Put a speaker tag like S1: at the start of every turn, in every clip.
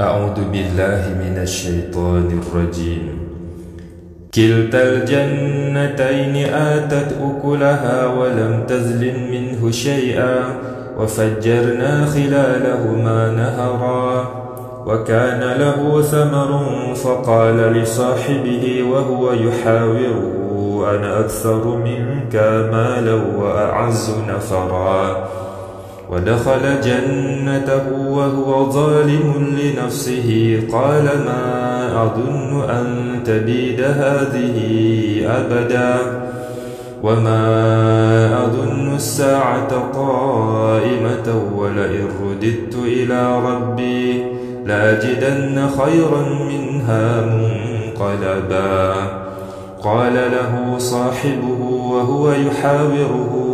S1: أعوذ بالله من الشيطان الرجيم. كلتا الجنتين آتت أكلها ولم تزل منه شيئا وفجرنا خلالهما نهرا وكان له ثمر فقال لصاحبه وهو يحاوره أنا أكثر منك مالا وأعز نفرا. ودخل جنته وهو ظالم لنفسه. قال ما أظن أن تبيد هذه أبدا وما أظن الساعة قائمة ولئن رددت إلى ربي لأجدن خيرا منها منقلبا قال له صاحبه وهو يحاوره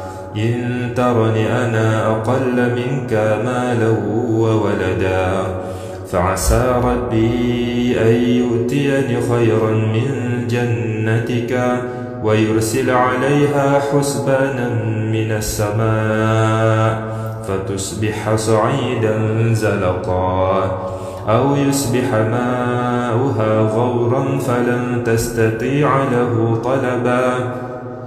S1: إن ترني أنا أقل منك مالا وولدا فعسى ربي أن يؤتيني خيرا من جنتك ويرسل عليها حسبانا من السماء فتصبح صعيدا زلقا أو يصبح ماؤها غورا فلن تستطيع له طلبا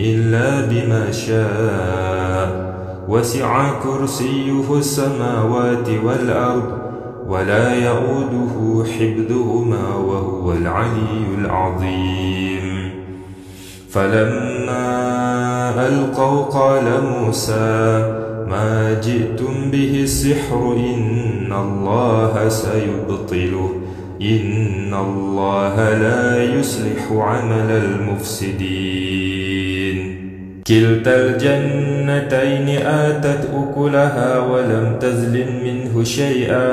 S1: إلا بما شاء. وسع كرسيه السماوات والأرض ولا يؤوده حفظهما وهو العلي العظيم. فلما ألقوا قال موسى ما جئتم به السحر إن الله سيبطله إن الله لا يصلح عمل المفسدين. كلتا الجنتين آتت أكلها ولم تزل منه شيئا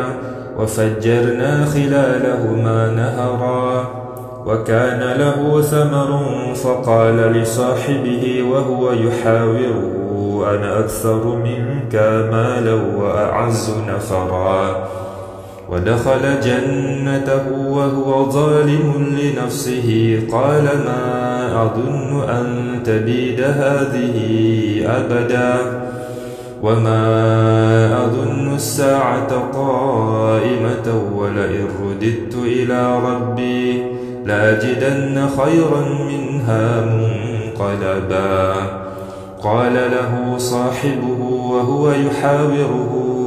S1: وفجرنا خلالهما نهرا وكان له ثمر فقال لصاحبه وهو يحاوره أنا أكثر منك مالا وأعز نفرا ودخل جنته وهو ظالم لنفسه. قال ما أظن أن تبيد هذه أبدا وما أظن الساعة قائمة ولئن رددت إلى ربي لأجدن خيرا منها منقلبا قال له صاحبه وهو يحاوره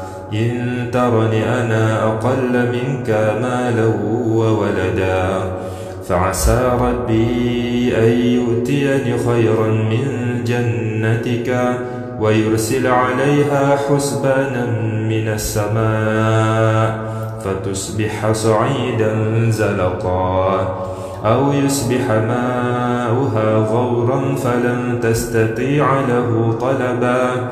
S1: إن ترني أنا أقل منك مالا وولدا فعسى ربي أن يؤتيني خيرا من جنتك ويرسل عليها حسبانا من السماء فتصبح صعيدا زلقا أو يصبح ماؤها غورا فلن تستطيع له طلبا.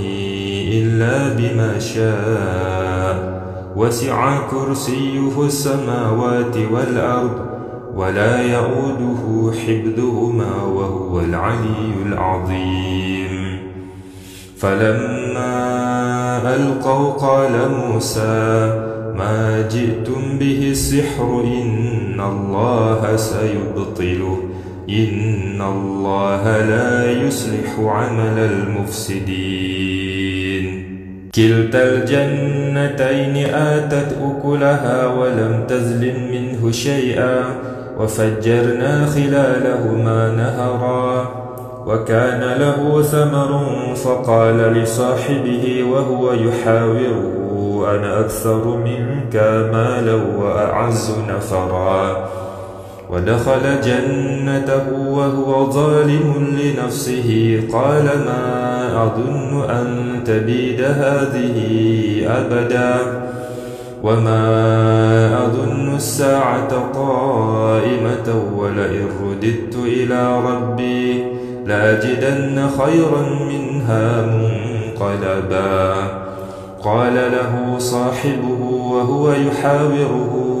S1: إلا بما شاء. وسع كرسيه السماوات والأرض ولا يؤوده حفظهما وهو العلي العظيم. فلما ألقوا قال موسى ما جئتم به السحر إن الله سيبطله إن الله لا يصلح عمل المفسدين. كلتا الجنتين آتت أكلها ولم تزل منه شيئا وفجرنا خلالهما نهرا وكان له ثمر فقال لصاحبه وهو يحاوره أنا أكثر منك مالا وأعز نفرا ودخل جنته وهو ظالم لنفسه. قال ما أظن أن تبيد هذه أبدا وما أظن الساعة قائمة ولئن رددت إلى ربي لأجدن خيرا منها منقلبا. قال له صاحبه وهو يحاوره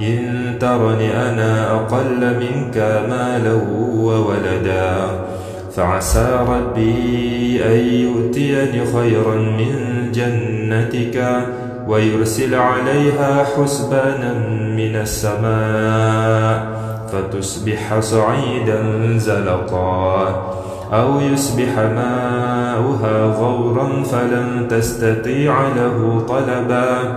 S1: إن ترني أنا أقل منك مالا وولدا. فعسى ربي أن يؤتيني خيرا من جنتك ويرسل عليها حسبانا من السماء فتصبح صعيدا زلقا. أو يصبح ماؤها غورا فلن تستطيع له طلبا.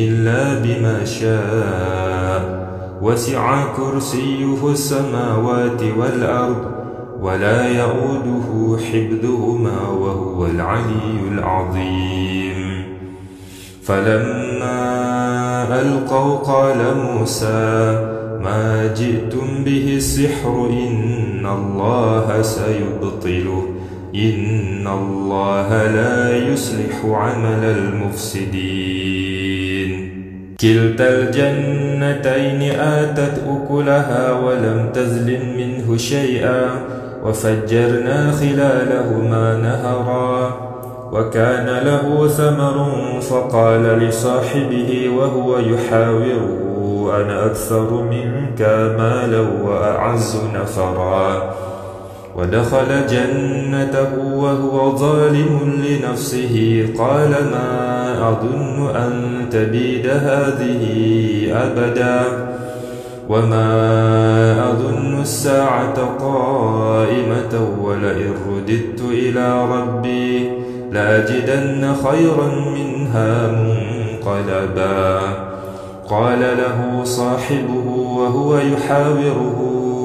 S1: إلا بما شاء. وسع كرسيه السماوات والأرض ولا يؤوده حفظهما وهو العلي العظيم. فلما ألقوا قال موسى ما جئتم به السحر إن الله سيبطله إن الله لا يصلح عمل المفسدين. كلتا الجنتين آتت أكلها ولم تزل منه شيئا وفجرنا خلالهما نهرا وكان له ثمر فقال لصاحبه وهو يحاوره أنا أكثر منك مالا وأعز نفرا. ودخل جنته وهو ظالم لنفسه. قال ما أظن أن تبيد هذه أبدا وما أظن الساعة قائمة ولئن رددت إلى ربي لأجدن خيرا منها منقلبا قال له صاحبه وهو يحاوره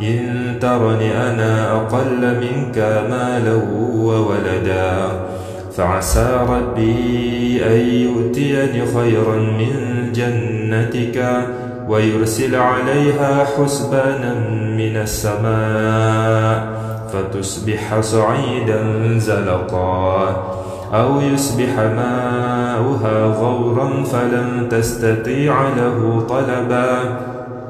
S1: إن ترني أنا أقل منك مالا وولدا فعسى ربي أن يؤتيني خيرا من جنتك ويرسل عليها حسبانا من السماء فتصبح صعيدا زلقا أو يصبح ماؤها غورا فلن تستطيع له طلبا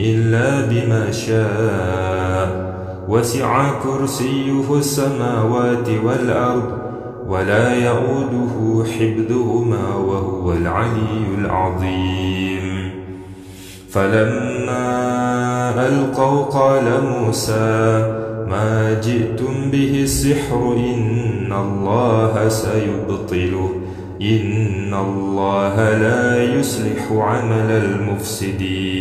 S1: إلا بما شاء. وسع كرسيه السماوات والأرض ولا يؤوده حفظهما وهو العلي العظيم. فلما ألقوا قال موسى ما جئتم به السحر إن الله سيبطله إن الله لا يصلح عمل المفسدين.